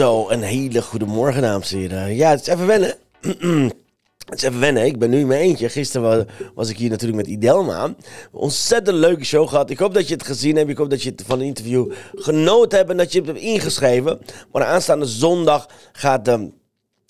Zo, een hele goede morgen, dames en heren. Ja, het is even wennen. Het is even wennen. Ik ben nu in mijn eentje. Gisteren was, ik hier natuurlijk met Idelma. Ontzettend leuke show gehad. Ik hoop dat je het gezien hebt. Ik hoop dat je het van het interview genoten hebt en dat je het hebt ingeschreven. Maar aanstaande zondag gaat de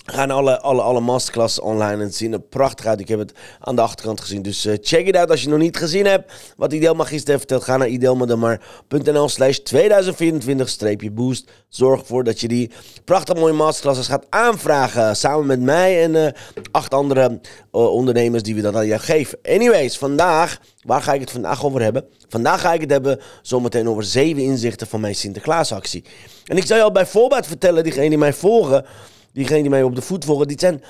gaan alle, alle, alle masterclass online en het zien er prachtig uit. Ik heb het aan de achterkant gezien. Dus uh, check it out als je nog niet gezien hebt. Wat Idelma gisteren heeft verteld. Ga naar idelmademar.nl slash 2024-boost. Zorg ervoor dat je die prachtig mooie masterclasses gaat aanvragen. Samen met mij en uh, acht andere ondernemers die we dat aan jou geven. Anyways, vandaag, waar ga ik het vandaag over hebben? Vandaag ga ik het hebben zometeen over zeven inzichten van mijn Sinterklaasactie. En ik zal je al bij voorbaat vertellen, diegenen die mij volgen diegenen die mij op de voet volgen, die zijn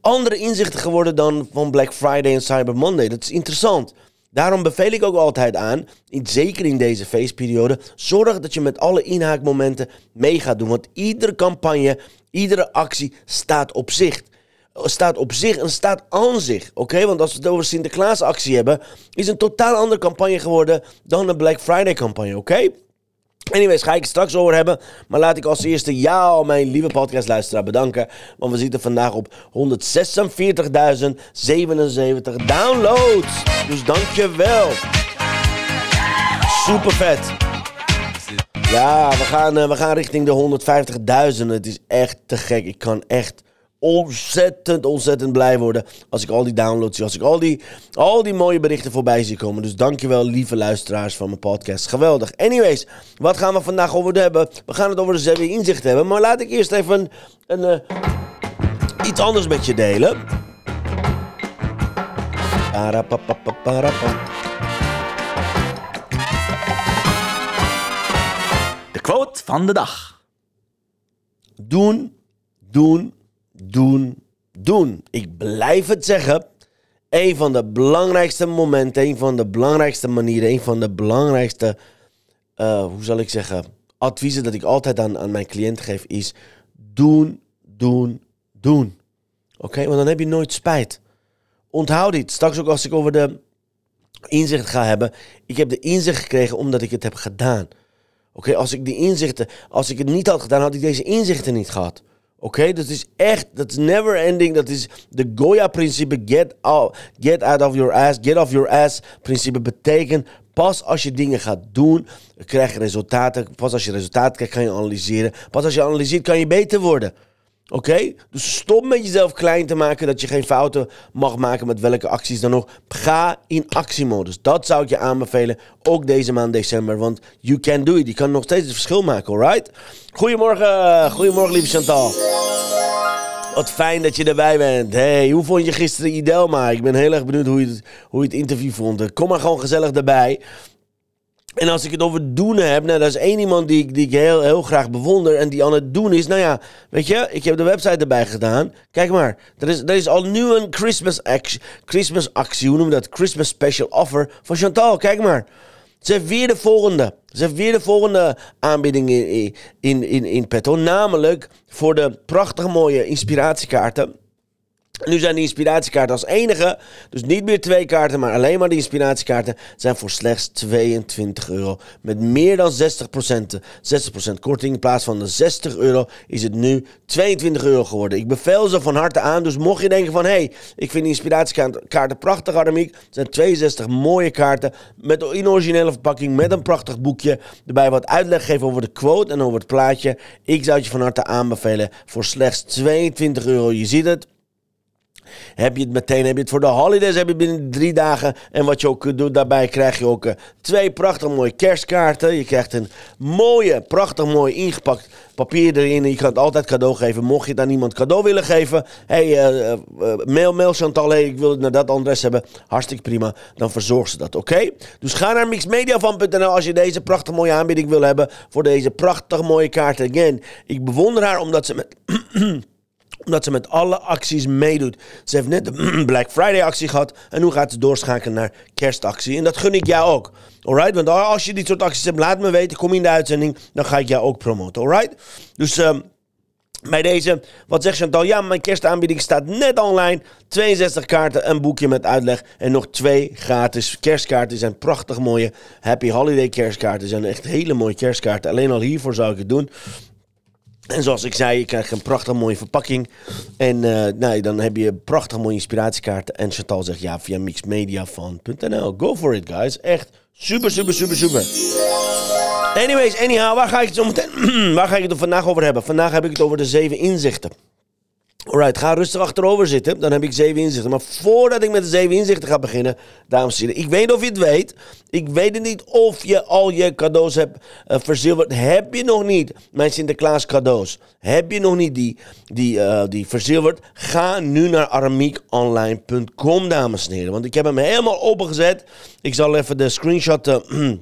andere inzichten geworden dan van Black Friday en Cyber Monday. Dat is interessant. Daarom beveel ik ook altijd aan, zeker in deze feestperiode, zorg dat je met alle inhaakmomenten mee gaat doen. Want iedere campagne, iedere actie staat op zich. Staat op zich en staat aan zich. Oké, want als we het over Sinterklaas actie hebben, is een totaal andere campagne geworden dan een Black Friday campagne. Oké? Anyways, ga ik het straks over hebben. Maar laat ik als eerste jou, mijn lieve podcastluisteraar, bedanken. Want we zitten vandaag op 146.077 downloads. Dus dankjewel. Super vet. Ja, we gaan, uh, we gaan richting de 150.000. Het is echt te gek. Ik kan echt ontzettend, ontzettend blij worden als ik al die downloads zie. Als ik al die, al die mooie berichten voorbij zie komen. Dus dankjewel, lieve luisteraars van mijn podcast. Geweldig. Anyways, wat gaan we vandaag over hebben? We gaan het over de zeven inzicht hebben. Maar laat ik eerst even een, een uh, iets anders met je delen. De quote van de dag. Doen, doen, doen, doen. Ik blijf het zeggen. Een van de belangrijkste momenten, een van de belangrijkste manieren, een van de belangrijkste, uh, hoe zal ik zeggen, adviezen dat ik altijd aan, aan mijn cliënt geef is doen, doen, doen. Oké, want dan heb je nooit spijt. Onthoud dit. Straks ook als ik over de inzicht ga hebben. Ik heb de inzicht gekregen omdat ik het heb gedaan. Oké, als ik die inzichten, als ik het niet had gedaan, had ik deze inzichten niet gehad. Oké, dat is echt, dat is never ending. Dat is de Goya-principe. Get out, get out of your ass, get off your ass. Principe betekent pas als je dingen gaat doen, krijg je resultaten. Pas als je resultaten krijgt, kan je analyseren. Pas als je analyseert, kan je beter worden. Oké? Dus stop met jezelf klein te maken dat je geen fouten mag maken met welke acties dan ook. Ga in actiemodus. Dat zou ik je aanbevelen. Ook deze maand december. Want you can do it. Je kan nog steeds het verschil maken, alright? Goedemorgen. Goedemorgen, lieve Chantal. Wat fijn dat je erbij bent. Hey, hoe vond je gisteren Idelma? Ik ben heel erg benieuwd hoe je hoe je het interview vond. Kom maar gewoon gezellig erbij. En als ik het over doen heb, nou, dat is één iemand die, die ik heel, heel graag bewonder. En die aan het doen is, nou ja, weet je, ik heb de website erbij gedaan. Kijk maar, er is, er is al nu een Christmas actie, Christmas actie, hoe dat? Christmas special offer van Chantal. Kijk maar. Ze heeft weer de volgende. Ze heeft weer de volgende aanbieding in, in, in, in petto. Namelijk voor de prachtige mooie inspiratiekaarten. Nu zijn de inspiratiekaarten als enige, dus niet meer twee kaarten, maar alleen maar de inspiratiekaarten, zijn voor slechts 22 euro. Met meer dan 60%, 60% korting. In plaats van de 60 euro is het nu 22 euro geworden. Ik beveel ze van harte aan, dus mocht je denken van, hé, hey, ik vind de inspiratiekaarten prachtig, Aramiek. Het zijn 62 mooie kaarten met een originele verpakking, met een prachtig boekje. Erbij wat uitleg geven over de quote en over het plaatje. Ik zou het je van harte aanbevelen voor slechts 22 euro. Je ziet het. Heb je het meteen, heb je het voor de holidays, heb je binnen drie dagen. En wat je ook doen, daarbij krijg je ook eh, twee prachtig mooie kerstkaarten. Je krijgt een mooie, prachtig mooi ingepakt papier erin. Je kan het altijd cadeau geven. Mocht je het aan iemand cadeau willen geven, hey, eh, eh, mail, mail Chantal, ik wil het naar dat adres hebben. Hartstikke prima, dan verzorg ze dat, oké? Dus ga naar mixmediavan.nl als je deze prachtig mooie aanbieding wil hebben voor deze prachtig mooie kaarten. Again, ik bewonder haar omdat ze met... omdat ze met alle acties meedoet. Ze heeft net de Black Friday actie gehad. En nu gaat ze doorschakelen naar kerstactie. En dat gun ik jou ook. Alright? Want als je dit soort acties hebt, laat me weten. Kom in de uitzending. Dan ga ik jou ook promoten. Alright? Dus... Um, bij deze, wat zegt Chantal? Ja, mijn kerstaanbieding staat net online. 62 kaarten, een boekje met uitleg. En nog twee gratis kerstkaarten. Zijn prachtig mooie Happy Holiday kerstkaarten. zijn echt hele mooie kerstkaarten. Alleen al hiervoor zou ik het doen. En zoals ik zei, je krijgt een prachtig mooie verpakking. En uh, nou, dan heb je prachtig mooie inspiratiekaarten. En Chantal zegt ja, via mixmediafan.nl. Go for it, guys. Echt super, super, super, super. Anyways, anyhow, waar ga ik het zo meteen... waar ga ik het vandaag over hebben? Vandaag heb ik het over de zeven inzichten. Alright, ga rustig achterover zitten. Dan heb ik zeven inzichten. Maar voordat ik met de zeven inzichten ga beginnen, dames en heren. Ik weet of je het weet. Ik weet het niet of je al je cadeaus hebt uh, verzilverd. Heb je nog niet mijn Sinterklaas cadeaus? Heb je nog niet die, die, uh, die verzilverd? Ga nu naar aramiekonline.com, dames en heren. Want ik heb hem helemaal opengezet. Ik zal even de screenshot... Uh,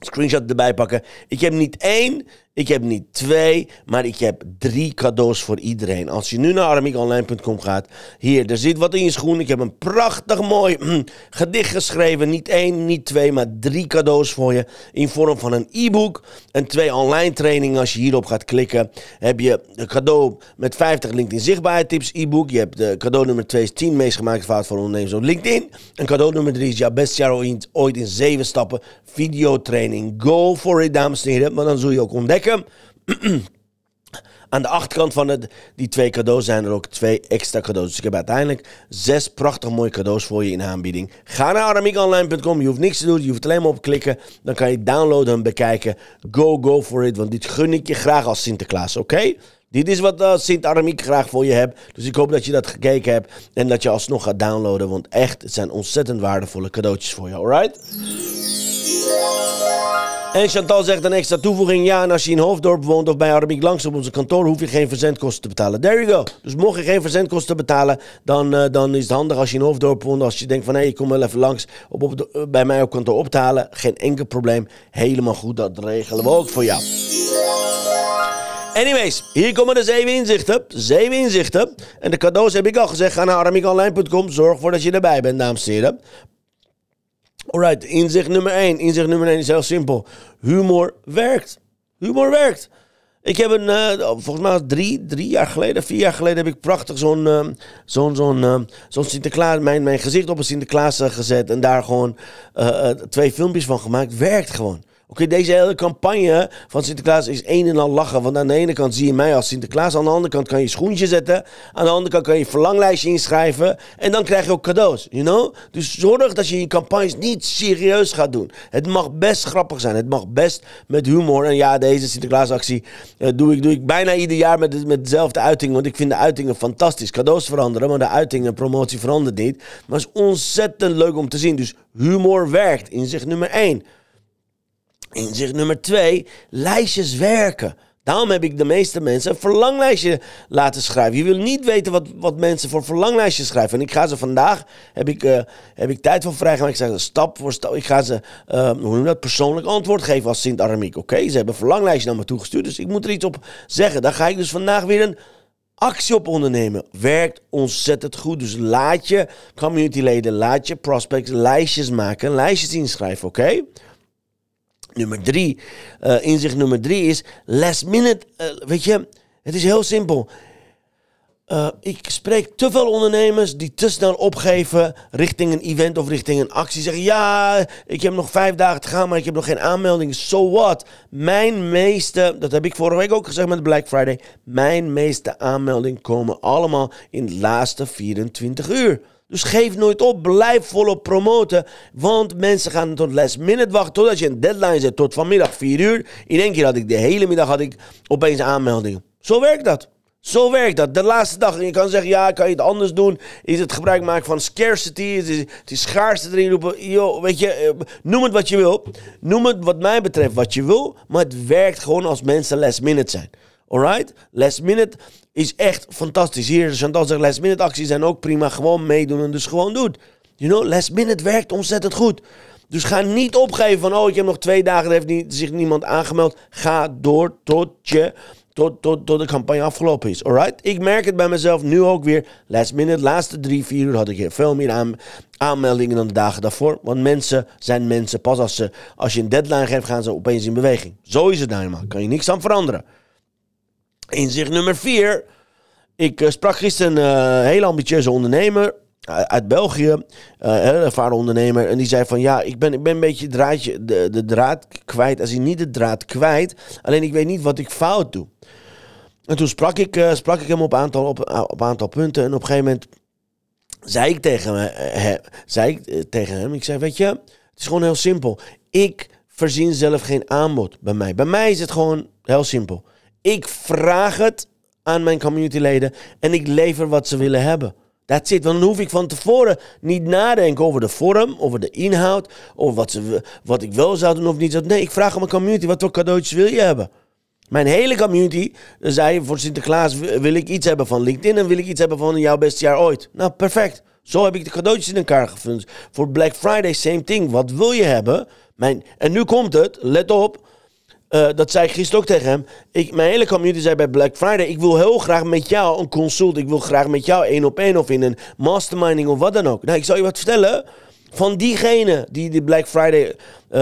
screenshot erbij pakken. Ik heb niet één, ik heb niet twee, maar ik heb drie cadeaus voor iedereen. Als je nu naar aramiekonline.com gaat, hier, er zit wat in je schoen. Ik heb een prachtig mooi mm, gedicht geschreven. Niet één, niet twee, maar drie cadeaus voor je. In vorm van een e-book en twee online trainingen. Als je hierop gaat klikken, heb je de cadeau met 50 LinkedIn zichtbaarheidstips e-book. Je hebt de cadeau nummer 2 is 10 meest gemaakte fout van ondernemers op LinkedIn. En cadeau nummer 3 is jouw beste jaar ooit in 7 stappen videotraining. Go for it, dames en heren. Maar dan zul je ook ontdekken Aan de achterkant van het, die twee cadeaus zijn er ook twee extra cadeaus. Dus ik heb uiteindelijk zes prachtig mooie cadeaus voor je in aanbieding. Ga naar aramiekonline.com. Je hoeft niks te doen. Je hoeft alleen maar op klikken. Dan kan je downloaden en bekijken. Go, go for it. Want dit gun ik je graag als Sinterklaas. Oké? Dit is wat uh, Sint Aramiek graag voor je hebt. Dus ik hoop dat je dat gekeken hebt. En dat je alsnog gaat downloaden. Want echt, het zijn ontzettend waardevolle cadeautjes voor je. Alright? En Chantal zegt een extra toevoeging. Ja, en als je in Hoofddorp woont of bij Arabiek langs op onze kantoor, hoef je geen verzendkosten te betalen. There you go. Dus mocht je geen verzendkosten betalen, dan, uh, dan is het handig als je in Hoofddorp woont. Als je denkt van, hé, hey, ik kom wel even langs op, op bij mij op kantoor op te halen. Geen enkel probleem. Helemaal goed, dat regelen we ook voor jou. Anyways, hier komen de zeven inzichten. Zeven inzichten. En de cadeaus heb ik al gezegd. Ga naar aramiekonline.com. Zorg ervoor dat je erbij bent, dames en heren. Alright, inzicht nummer 1. Inzicht nummer 1 is heel simpel. Humor werkt. Humor werkt. Ik heb een, uh, volgens mij drie, drie jaar geleden, vier jaar geleden heb ik prachtig zo'n uh, zo'n zo'n uh, zo'n Sinterklaas, mijn, mijn gezicht op een Sinterklaas gezet en daar gewoon twee filmpjes van gemaakt. Werkt gewoon. Oké, deze hele campagne van Sinterklaas is een en al lachen. Want aan de ene kant zie je mij als Sinterklaas. Aan de andere kant kan je schoentje zetten. Aan de andere kant kan je verlanglijstje inschrijven. En dan krijg je ook cadeaus, you know? Dus zorg dat je je campagnes niet serieus gaat doen. Het mag best grappig zijn. Het mag best met humor. En ja, deze Sinterklaasactie uh, doe, ik, doe ik bijna ieder jaar met, met dezelfde uiting. Want ik vind de uitingen fantastisch. Cadeaus veranderen, maar de uitingen en promotie verandert niet. Maar het is ontzettend leuk om te zien. Dus humor werkt. Inzicht nummer 1. Inzicht nummer twee, lijstjes werken. Daarom heb ik de meeste mensen een verlanglijstje laten schrijven. Je wil niet weten wat, wat mensen voor verlanglijstjes schrijven. En ik ga ze vandaag, heb ik, uh, heb ik tijd voor vrijgemaakt. Ik zeg stap voor stap. Ik ga ze, uh, hoe noem dat, persoonlijk antwoord geven als Sint Aramiek. Oké, ze hebben een verlanglijstje naar me toegestuurd. Dus ik moet er iets op zeggen. Daar ga ik dus vandaag weer een actie op ondernemen. Werkt ontzettend goed. Dus laat je communityleden, laat je prospects lijstjes maken. Lijstjes inschrijven, oké? Nummer drie, uh, inzicht nummer drie is last minute. Uh, weet je, het is heel simpel. Uh, ik spreek te veel ondernemers die te snel opgeven richting een event of richting een actie. Zeggen ja, ik heb nog vijf dagen te gaan, maar ik heb nog geen aanmelding. So what? Mijn meeste, dat heb ik vorige week ook gezegd met Black Friday. Mijn meeste aanmeldingen komen allemaal in de laatste 24 uur. Dus geef nooit op. Blijf volop promoten. Want mensen gaan tot last minute wachten. Totdat je een deadline zet. Tot vanmiddag 4 uur. In één keer had ik de hele middag had ik opeens aanmeldingen. Zo werkt dat. Zo werkt dat. De laatste dag. En je kan zeggen, ja, kan je het anders doen? Is het gebruik maken van scarcity? Is het, is schaarste erin roepen? Yo, weet je, eh, noem het wat je wil. Noem het wat mij betreft wat je wil. Maar het werkt gewoon als mensen last minute zijn. Alright? Last minute is echt fantastisch. Hier, Chantal zegt, last minute acties zijn ook prima. Gewoon meedoen en dus gewoon doen. You know, last minute werkt ontzettend goed. Dus ga niet opgeven van, oh, ik heb nog twee dagen, er heeft niet, zich niemand aangemeld. Ga door tot je, tot, tot, tot de campagne afgelopen is. Alright? Ik merk het bij mezelf nu ook weer. Last minute, laatste drie, vier uur had ik veel meer aan, aanmeldingen dan de dagen daarvoor. Want mensen zijn mensen. Pas als, ze, als je een deadline geeft, gaan ze opeens in beweging. Zo is het nou helemaal. Kan je niks aan veranderen. Inzicht nummer vier. Ik uh, sprak gisteren een uh, hele ambitieuze ondernemer uit België, een ervaren ondernemer. En die zei van ja, ik ben, ik ben een beetje draadje, de, de draad kwijt. Als hij niet de draad kwijt, alleen ik weet niet wat ik fout doe. En toen sprak ik, sprak ik hem op aantal, op, aantal punten. En op een gegeven moment zei ik tegen, me, zei ik, tegen hem, ik zei weet je, het is gewoon heel simpel. Ik voorzien zelf geen aanbod bij mij. Bij mij is het gewoon heel simpel. Ik vraag het aan mijn communityleden en ik lever wat ze willen hebben. That's it. Want dan hoef ik van tevoren niet nadenken over de vorm, over de inhoud, over wat, ze, wat ik wel zou doen of niet zou. Nee, ik vraag aan mijn community, wat voor cadeautjes wil je hebben? Mijn hele community zei voor Sinterklaas wil ik iets hebben van LinkedIn en wil ik iets hebben van jouw beste jaar ooit. Nou, perfect. Zo heb ik de cadeautjes in elkaar gevuld. Voor Black Friday, same thing. Wat wil je hebben? Mijn, en nu komt het, let op. Uh, dat zei ik gisteren ook tegen hem. Ik, mijn hele community zei bij Black Friday: Ik wil heel graag met jou een consult. Ik wil graag met jou één op één of in een masterminding of wat dan ook. Nou, ik zal je wat vertellen. Van diegenen die de Black Friday uh,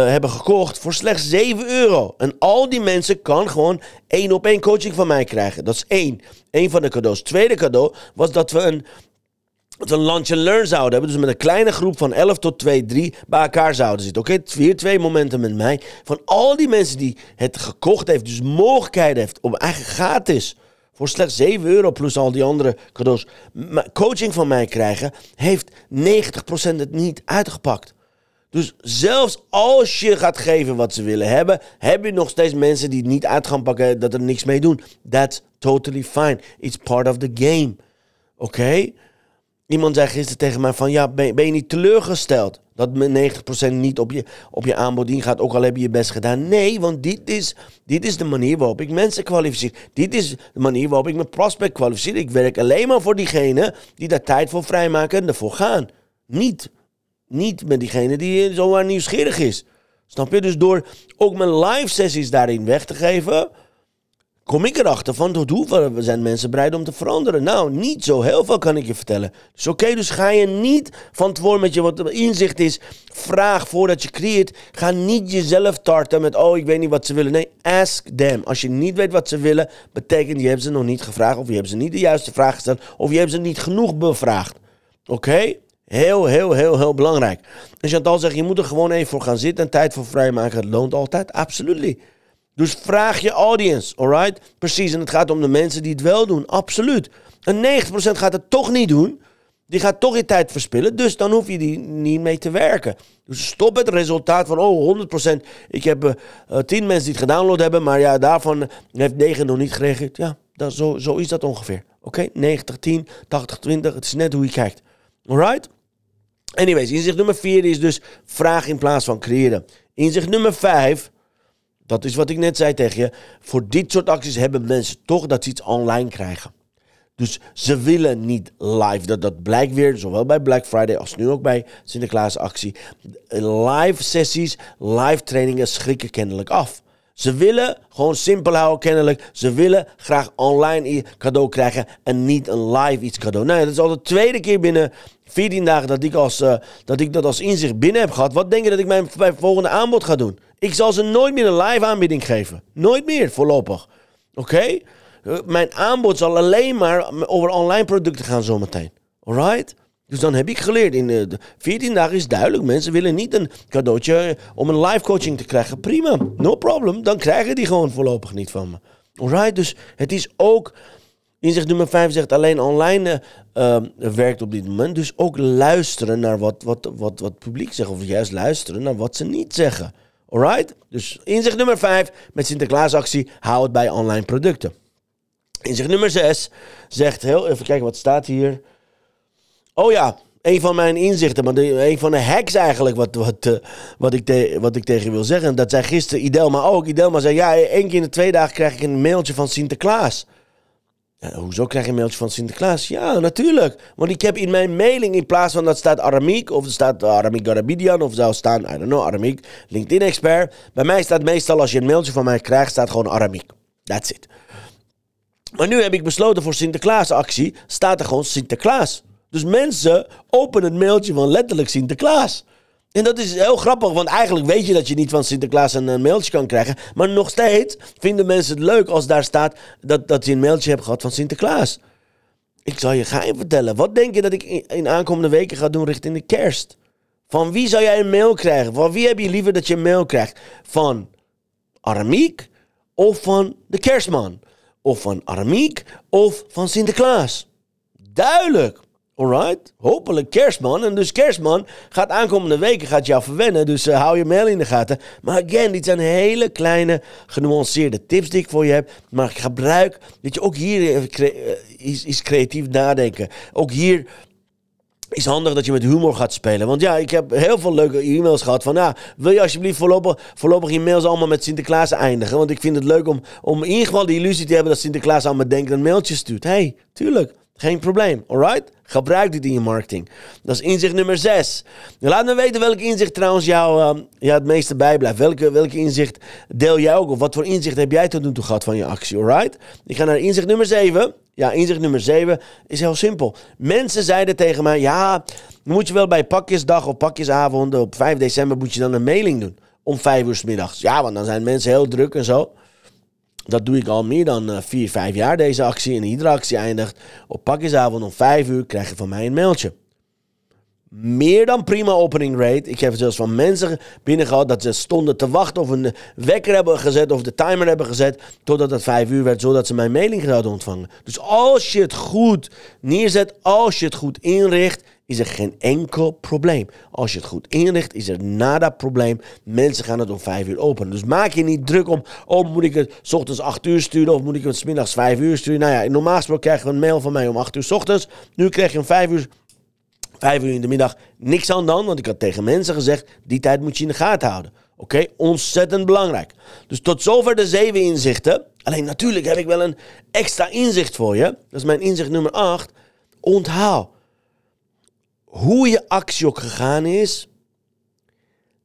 hebben gekocht voor slechts 7 euro. En al die mensen kan gewoon één op één coaching van mij krijgen. Dat is één. Eén van de cadeaus. Tweede cadeau was dat we een dat we een lunch and learn zouden hebben. Dus met een kleine groep van 11 tot 2, 3 bij elkaar zouden zitten. Oké, okay? weer twee momenten met mij. Van al die mensen die het gekocht heeft, dus mogelijkheid heeft om eigen gratis voor slechts 7 euro plus al die andere cadeaus coaching van mij krijgen, heeft 90% het niet uitgepakt. Dus zelfs als je gaat geven wat ze willen hebben, heb je nog steeds mensen die het niet uit gaan pakken, dat er niks mee doen. That's totally fine. It's part of the game. Oké? Okay? Iemand zei gisteren tegen mij van, ja, ben, ben je niet teleurgesteld? Dat met 90% niet op je, op je aanbod ingaat, ook al heb je je best gedaan. Nee, want dit is, dit is de manier waarop ik mensen kwalificeer. Dit is de manier waarop ik mijn prospect kwalificeer. Ik werk alleen maar voor diegene die daar tijd voor vrijmaken en ervoor gaan. Niet, niet met diegene die zomaar nieuwsgierig is. Snap je? Dus door ook mijn live sessies daarin weg te geven kom ik erachter van tot zijn mensen bereid om te veranderen. Nou, niet zo heel veel kan ik je vertellen. Dus oké, dus ga je niet van tevoren met je wat inzicht is, vraag voordat je creëert. Ga niet jezelf tarten met, oh, ik weet niet wat ze willen. Nee, ask them. Als je niet weet wat ze willen, betekent je hebt ze nog niet gevraagd, of je hebt ze niet de juiste vraag gesteld, of je hebt ze niet genoeg bevraagd. Oké? Heel, heel, heel, heel belangrijk. En Chantal zegt, je moet er gewoon even voor gaan zitten en tijd voor vrijmaken. Het loont altijd, absoluut. Dus vraag je audience, alright? Precies, en het gaat om de mensen die het wel doen, absoluut. En 90% gaat het toch niet doen. Die gaat toch je tijd verspillen, dus dan hoef je die niet mee te werken. Dus stop het resultaat van, oh, 100%. Ik heb uh, eh, 10 eh, mensen die het gedownload hebben, maar ja, daarvan heeft 9 nog niet gereageerd. Ja, dat, zo, zo is dat ongeveer. Oké, 90, 10, 80, 20. Het is net hoe je kijkt. Alright? Anyways, inzicht nummer 4 is dus vraag in plaats van creëren. Inzicht nummer 5 dat is wat ik net zei tegen je. Voor dit soort acties hebben mensen toch dat ze iets online krijgen. Dus ze willen niet live. Dat, dat blijkt weer, zowel bij Black Friday als nu ook bij Sinterklaas actie. Live sessies, live trainingen schrikken kennelijk af. Ze willen gewoon simpel houden, kennelijk. Ze willen graag online cadeau krijgen en niet een live iets cadeau. Nou, dat is al de tweede keer binnen 14 dagen dat ik, als, uh, dat, ik dat als inzicht binnen heb gehad. Wat denk je dat ik mijn, mijn volgende aanbod ga doen? Ik zal ze nooit meer een live aanbieding geven. Nooit meer, voorlopig. Oké? Eh, mijn aanbod zal alleen maar over online producten gaan zometeen. Alright? Dus dan heb ik geleerd. In de 14 dagen is duidelijk. Mensen willen niet een cadeautje om een live coaching te krijgen. Prima, no problem. Dan krijgen die gewoon voorlopig niet van me. Alright? Dus het is ook. Inzicht nummer 5 zegt alleen online uh, werkt op dit moment. Dus ook luisteren naar wat, wat, wat, wat het publiek zegt. Of juist luisteren naar wat ze niet zeggen. Alright? Dus inzicht nummer 5 met Sinterklaasactie, hou het bij online producten. Inzicht nummer 6 zegt heel... Even kijken, wat staat hier? Oh ja, een van mijn inzichten, maar een van de hacks eigenlijk, wat, wat, uh, wat, ik wat ik tegen wil zeggen. Dat zei gisteren Idelma ook. Idelma zei, ja, één keer in de twee dagen krijg ik een mailtje van Sinterklaas. Hoezo krijg je een mailtje van Sinterklaas? Ja, natuurlijk. Want ik heb in mijn mailing, in plaats van dat staat Aramiek, of er staat Aramiek Garabidian, of zou staan, I don't know, Aramiek, LinkedIn-expert. Bij mij staat meestal, als je een mailtje van mij krijgt, staat gewoon Aramiek. That's it. Maar nu heb ik besloten voor Sinterklaas-actie, staat er gewoon Sinterklaas. Dus mensen openen het mailtje van letterlijk Sinterklaas. En dat is heel grappig, want eigenlijk weet je dat je niet van Sinterklaas een, mailtje kan krijgen. Maar nog steeds vinden mensen het leuk als daar staat dat, dat je een mailtje hebt gehad van Sinterklaas. Ik zal je gaan vertellen. Wat denk je dat ik in, in aankomende weken ga doen richting de kerst? Van wie zou jij een mail krijgen? Van wie heb je liever dat je een mail krijgt? Van Aramiek of van de kerstman? Of van Aramiek of van Sinterklaas? Duidelijk. Alright, hopelijk kerstman. En dus kerstman gaat aankomende weken gaat jou verwennen. Dus uh, hou je mail in de gaten. Maar again, dit zijn hele kleine genuanceerde tips die ik voor je heb. Maar ik gebruik, dat je, ook hier uh, is, is creatief nadenken. Ook hier is handig dat je met humor gaat spelen. Want ja, ik heb heel veel leuke e-mails gehad van... Ja, wil je alsjeblieft voorlopig, voorlopig je mails allemaal met Sinterklaas eindigen? Want ik vind het leuk om, om in ieder geval de illusie te hebben... dat Sinterklaas aan me denkt en een mailtje stuurt. hey, tuurlijk. Geen probleem, alright? Gebruik dit in je marketing. Dat is inzicht nummer 6. Laat me weten welk inzicht trouwens jou ja, het meeste bijblijft. Welke, welke inzicht deel jij ook? Of wat voor inzicht heb jij tot nu toe gehad van je actie, alright? Ik ga naar inzicht nummer 7. Ja, inzicht nummer 7 is heel simpel. Mensen zeiden tegen mij, ja, moet je wel bij pakjesdag of pakjesavond op 5 december moet je dan een mailing doen. Om 5 uur s middags. Ja, want dan zijn mensen heel druk en zo. Dat doe ik al meer dan uh, 4, 5 jaar, deze actie. En iedere actie eindigt op pakjesavond om 5 uur krijg je van mij een mailtje. Meer dan prima opening rate. Ik heb zelfs van mensen binnen gehad dat ze stonden te wachten of een wekker hebben gezet of de timer hebben gezet totdat het 5 uur werd, zodat ze mijn mailing zouden ontvangen. Dus als je het goed neerzet, als je het goed inricht, is er geen enkel probleem. Als je het goed inricht, is er nada probleem. Mensen gaan het om 5 uur openen. Dus maak je niet druk om, oh moet ik het s ochtends 8 uur sturen of moet ik het s middags 5 uur sturen. Nou ja, normaal gesproken krijg je een mail van mij om 8 uur s ochtends. Nu krijg je om 5 uur, 5 uur in de middag niks aan dan, want ik had tegen mensen gezegd, die tijd moet je in de gaten houden. Oké, ontzettend belangrijk. Dus tot zover de zeven inzichten. Alleen natuurlijk heb ik wel een extra inzicht voor je. Dat is mijn inzicht nummer 8. Onthoud hoe je actie ook gegaan is,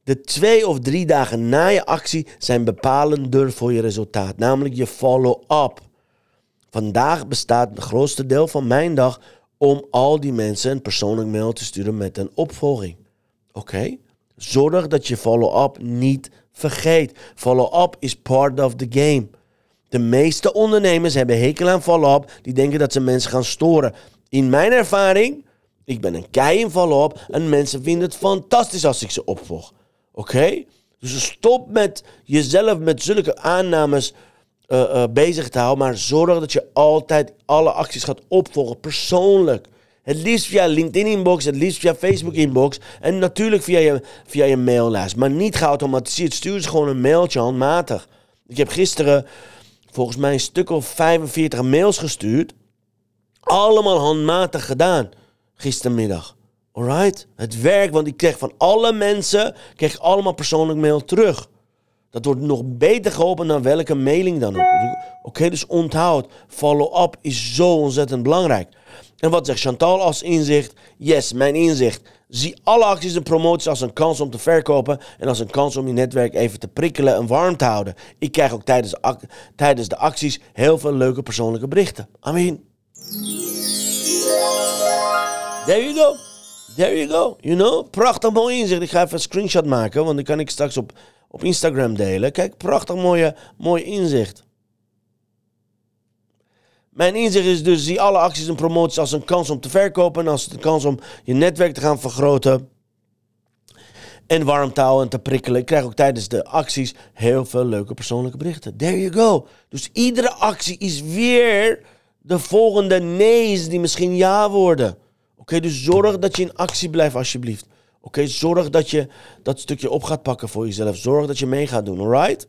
de twee of drie dagen na je actie zijn bepalender voor je resultaat. Namelijk je follow-up. Vandaag bestaat het grootste deel van mijn dag om al die mensen een persoonlijk mail te sturen met een opvolging. Oké? Zorg dat je follow-up niet vergeet. Follow-up is part of the game. De meeste ondernemers hebben hekel aan follow-up. Die denken dat ze mensen gaan storen. In mijn ervaring ik ben een kei in op en mensen vinden het fantastisch als ik ze opvolg. Oké? Dus stop met jezelf met zulke aannames uh, uh, bezig te houden, maar zorg dat je altijd alle acties gaat opvolgen, persoonlijk. Het liefst via LinkedIn-inbox, het liefst via Facebook-inbox en natuurlijk via je, via je maillijst. Maar niet geautomatiseerd. Stuur ze gewoon een mailtje handmatig. Ik heb gisteren volgens mij een stuk of 45 mails gestuurd. Allemaal handmatig gedaan gistermiddag. Alright? Het werkt, want ik kreeg van alle mensen kreeg allemaal persoonlijk mail terug. Dat wordt nog beter geholpen dan welke mailing dan ook. Oké, dus onthoud. Follow-up is zo ontzettend belangrijk. En wat zegt Chantal als inzicht? Yes, mijn inzicht. Zie alle acties en promoties als een kans om te verkopen en als een kans om je netwerk even te prikkelen en warm te houden. Ik krijg ook tijdens, tijdens de acties heel veel leuke persoonlijke berichten. I mean, There you go. There you go. You know? Prachtig mooi inzicht. Ik ga even een screenshot maken, want die kan ik straks op, op Instagram delen. Kijk, prachtig mooie, mooi inzicht. Mijn inzicht is dus, zie alle acties en promoties als een kans om te verkopen. En als een kans om je netwerk te gaan vergroten. En warm te houden en te prikkelen. Ik krijg ook tijdens de acties heel veel leuke persoonlijke berichten. There you go. Dus iedere actie is weer de volgende nee's die misschien ja worden. Oké, dus zorg dat je in actie blijft alsjeblieft. Oké, zorg dat je dat stukje op gaat pakken voor jezelf. Zorg dat je mee gaat doen, alright?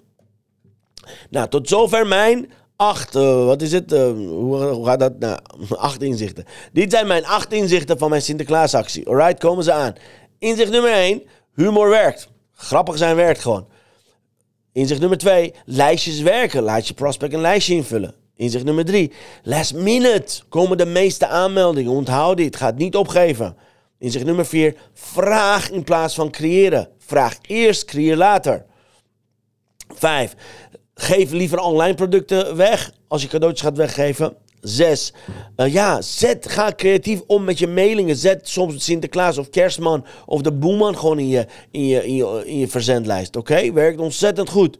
Nou, tot zover mijn acht, eh, wat is het? Eh, hoe, hoe gaat dat? Nou, acht inzichten. Dit zijn mijn acht inzichten van mijn Sinterklaasactie. Alright, komen ze aan. Inzicht nummer één, humor werkt. Grappig zijn werkt gewoon. Inzicht nummer twee, lijstjes werken. Laat je prospect een lijstje invullen. Inzicht nummer drie, last minute komen de meeste aanmeldingen. Onthoud dit, ga het niet opgeven. Inzicht nummer vier, vraag in plaats van creëren. Vraag eerst, creëer later. Vijf, geef liever online producten weg als je cadeautjes gaat weggeven. Zes, uh, ja, zet, ga creatief om met je mailingen. Zet soms Sinterklaas of Kerstman of de Boeman gewoon in je, in je, in je, in je verzendlijst. Oké, werkt ontzettend goed.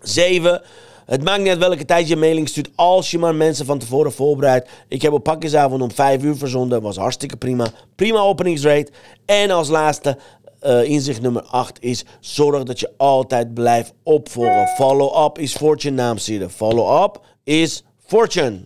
Zeven, het maakt niet uit welke tijd je mailing stuurt, als je maar mensen van tevoren voorbereidt. Ik heb op pakjesavond om 5 uur verzonden, was hartstikke prima. Prima openingsrate. En als laatste, uh, inzicht nummer 8 is: zorg dat je altijd blijft opvolgen. Follow-up is fortune, naamsieden. Follow-up is fortune.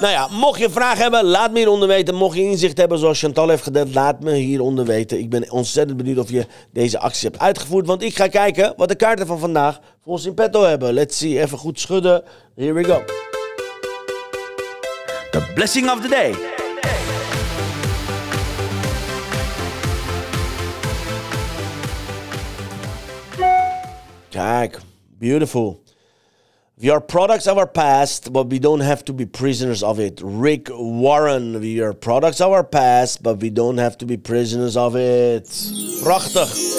Nou ja, mocht je vragen hebben, laat me hieronder weten. Mocht je inzicht hebben zoals Chantal heeft gedeeld, laat me hieronder weten. Ik ben ontzettend benieuwd of je deze acties hebt uitgevoerd. Want ik ga kijken wat de kaarten van vandaag voor ons in petto hebben. Let's see, even goed schudden. Here we go. The blessing of the day. Kijk, beautiful. We are products of our past, but we don't have to be prisoners of it. Rick Warren. We are products of our past, but we don't have to be prisoners of it. Prachtig.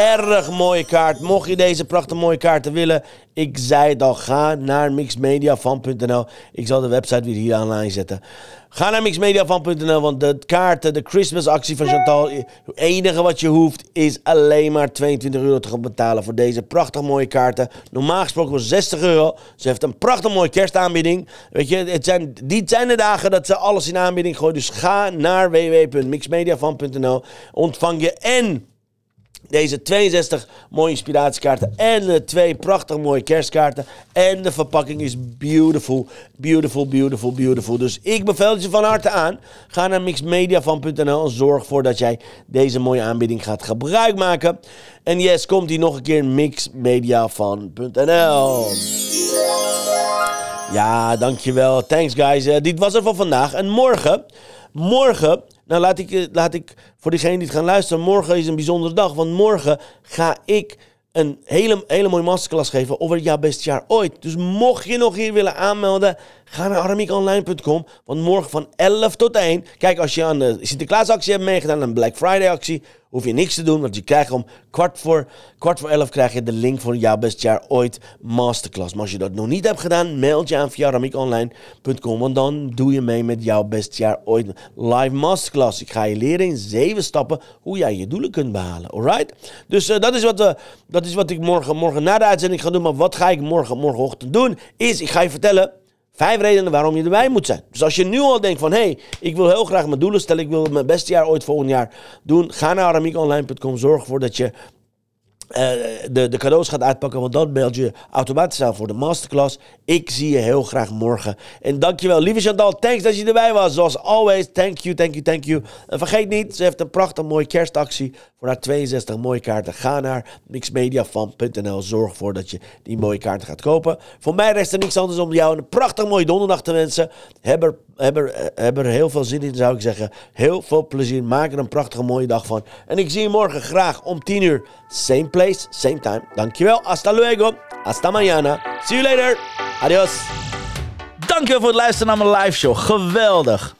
Erg mooie kaart. Mocht je deze prachtig mooie kaarten willen, ik zei het al, ga naar mixmediafan.nl. Ik zal de website weer hier online zetten. Ga naar mixmediafan.nl, want de kaarten, de Christmas actie van Chantal, het enige wat je hoeft is alleen maar 22 euro te gaan betalen voor deze prachtig mooie kaarten. Normaal gesproken was 60 euro. Ze heeft een prachtig mooie kerstaanbieding. Weet je, het zijn, dit zijn de dagen dat ze alles in aanbieding gooien. Dus ga naar www.mixmediafan.nl. Ontvang je en deze 62 mooie inspiratiekaarten en twee prachtig mooie kerstkaarten. En de verpakking is beautiful, beautiful, beautiful, beautiful. Dus ik beveel het je van harte aan. Ga naar mixmediafan.nl en zorg ervoor dat jij deze mooie aanbieding gaat gebruik maken. En yes, komt die nog een keer mixmediafan.nl. Ja, dankjewel. Thanks guys. Uh, dit was er voor vandaag. En morgen, morgen nou, laat ik, laat ik voor diegenen die het gaan luisteren. Morgen is een bijzondere dag. Want morgen ga ik een hele, hele mooie masterclass geven over jouw beste jaar ooit. Dus mocht je nog hier willen aanmelden, ga naar aramiekonline.com. Want morgen van 11 tot 1. Kijk, als je aan de Sinterklaasactie hebt meegedaan, een Black Friday actie, hoef je niks te doen. Want je krijgt om kwart voor, kwart voor 11 krijg je de link voor jouw beste jaar ooit masterclass. Maar als je dat nog niet hebt gedaan, meld je aan via aramiekonline.com. Want dan doe je mee met jouw beste jaar ooit live masterclass. Ik ga je leren in zeven stappen hoe jij je doelen kunt behalen. Alright? Dus uh, dat, is wat, uh, dat is wat ik morgen, morgen na de uitzending ga doen. Maar wat ga ik morgen, morgenochtend doen? Is, ik ga je vertellen Vijf redenen waarom je erbij moet zijn. Dus als je nu al denkt van... hé, hey, ik wil heel graag mijn doelen stellen... ik wil mijn beste jaar ooit volgend jaar doen... ga naar aramiekonline.com. Zorg ervoor dat je uh, de, de cadeaus gaat uitpakken. Want dan meld je automatisch aan voor de masterclass. Ik zie je heel graag morgen. En dankjewel, lieve Chantal. Thanks dat je erbij was. Zoals always, thank you, thank you, thank you. En vergeet niet, ze heeft een prachtig mooie kerstactie. Voor haar 62 mooie kaarten. Ga naar mixmediafan.nl. Zorg ervoor dat je die mooie kaarten gaat kopen. Voor mij rest er niks anders om jou een prachtig mooie donderdag te wensen. Heb er, heb, er, heb er heel veel zin in, zou ik zeggen. Heel veel plezier. Maak er een prachtige mooie dag van. En ik zie je morgen graag om 10 uur. Same place, same time. Dankjewel. Hasta luego. Hasta mañana. See you later. Adios. Dankjewel voor het luisteren naar mijn live show. Geweldig.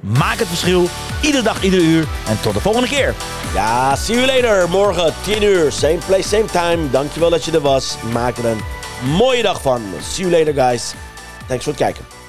Maak het verschil, iedere dag, iedere uur. En tot de volgende keer. Ja, see you later. Morgen 10 uur, same place, same time. Dankjewel dat je er was. Maak er een mooie dag van. See you later, guys. Thanks voor het kijken.